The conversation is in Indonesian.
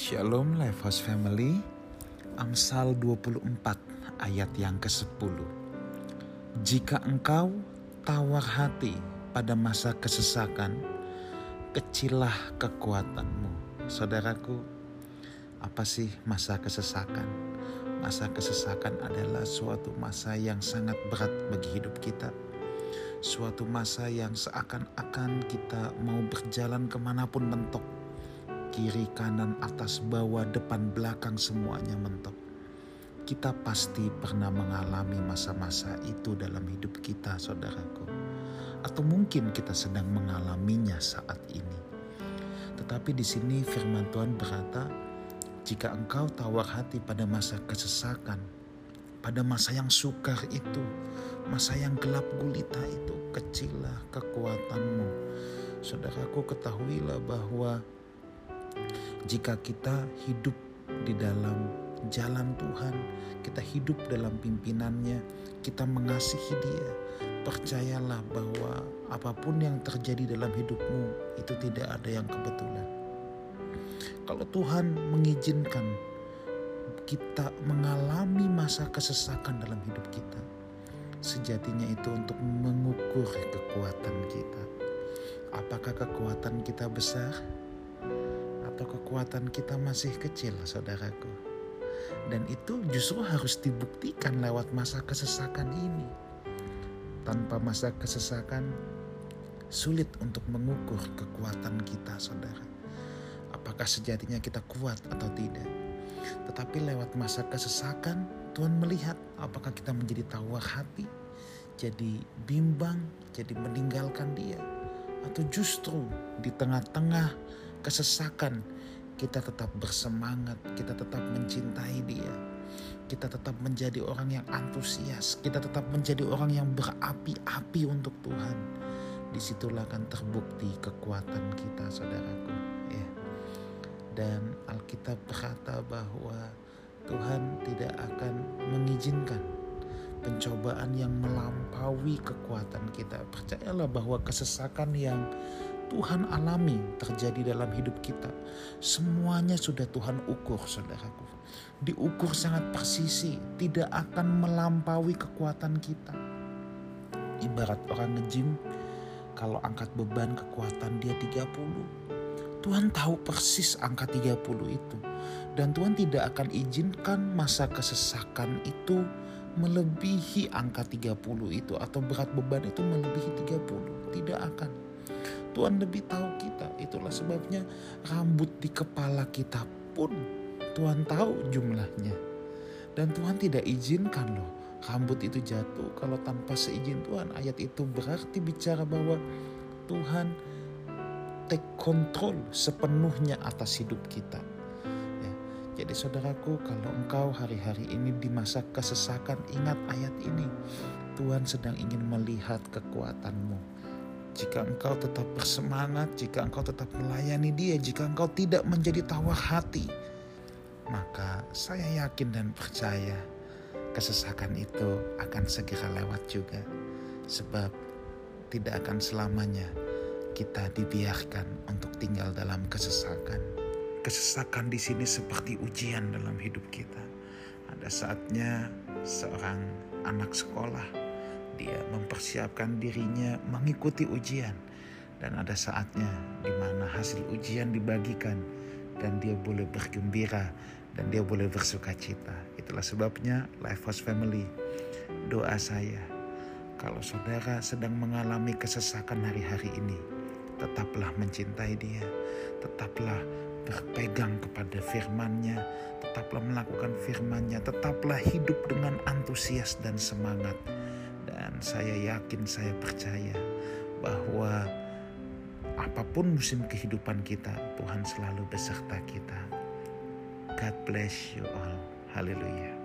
Shalom Lifehouse Family. Amsal 24 ayat yang ke-10 Jika engkau tawar hati pada masa kesesakan Kecilah kekuatanmu. Saudaraku apa sih masa kesesakan? Masa kesesakan adalah suatu masa yang sangat berat bagi hidup kita. Suatu masa yang seakan-akan kita mau berjalan ke mana pun mentok kiri, kanan, atas, bawah, depan, belakang semuanya mentok. Kita pasti pernah mengalami masa-masa itu dalam hidup kita, saudaraku. Atau mungkin kita sedang mengalaminya saat ini. Tetapi di sini firman Tuhan berkata, jika engkau tawar hati pada masa kesesakan, pada masa yang sukar itu, masa yang gelap gulita itu, kecilah kekuatanmu. Saudaraku ketahuilah bahwa jika kita hidup di dalam jalan Tuhan, kita hidup dalam pimpinannya, kita mengasihi Dia, percayalah bahwa apa pun yang terjadi dalam hidupmu itu tidak ada yang kebetulan. Kalau Tuhan mengizinkan kita mengalami masa kesesakan dalam hidup kita, sejatinya itu untuk mengukur kekuatan kita. Apakah kekuatan kita besar? Atau kekuatan kita masih kecil, saudaraku. Dan itu justru harus dibuktikan lewat masa kesesakan ini. Tanpa masa kesesakan, sulit untuk mengukur kekuatan kita, saudara. Apakah sejatinya kita kuat atau tidak? Tetapi lewat masa kesesakan, Tuhan melihat apakah kita menjadi tawar hati, jadi bimbang, jadi meninggalkan Dia, atau justru di tengah-tengah kesesakan, kita tetap bersemangat, kita tetap mencintai Dia, kita tetap menjadi orang yang antusias, kita tetap menjadi orang yang berapi-api untuk Tuhan. Di situlah akan terbukti kekuatan kita, saudaraku. Ya. Dan Alkitab berkata bahwa Tuhan tidak akan mengizinkan pencobaan yang melampaui kekuatan kita. Percayalah bahwa kesesakan yang Tuhan alami terjadi dalam hidup kita. Semuanya sudah Tuhan ukur, saudaraku. Diukur sangat persisi, tidak akan melampaui kekuatan kita. Ibarat orang ngejim, kalau angkat beban kekuatan dia 30. Tuhan tahu persis angka 30 itu. Dan Tuhan tidak akan izinkan masa kesesakan itu melebihi angka 30 itu atau berat beban itu melebihi 30. Tuhan lebih tahu kita. Itulah sebabnya rambut di kepala kita pun Tuhan tahu jumlahnya. Dan Tuhan tidak izinkan loh rambut itu jatuh kalau tanpa seizin Tuhan. Ayat itu berarti bicara bahwa Tuhan take control sepenuhnya atas hidup kita. Ya. Jadi saudaraku kalau engkau hari-hari ini di masa kesesakan ingat ayat ini. Tuhan sedang ingin melihat kekuatanmu jika engkau tetap bersemangat, jika engkau tetap melayani Dia, jika engkau tidak menjadi tawar hati, maka saya yakin dan percaya kesesakan itu akan segera lewat juga, sebab tidak akan selamanya kita dibiarkan untuk tinggal dalam kesesakan. Kesesakan di sini seperti ujian dalam hidup kita. Ada saatnya seorang anak sekolah dia mempersiapkan dirinya mengikuti ujian dan ada saatnya di mana hasil ujian dibagikan dan dia boleh bergembira dan dia boleh bersuka cita. Itulah sebabnya Lifehouse Family doa saya kalau saudara sedang mengalami kesesakan hari-hari ini tetaplah mencintai dia, tetaplah berpegang kepada firman-Nya, tetaplah melakukan firman-Nya, tetaplah hidup dengan antusias dan semangat dan saya yakin, saya percaya bahwa apa pun musim kehidupan kita, Tuhan selalu beserta kita. God bless you all. Haleluya.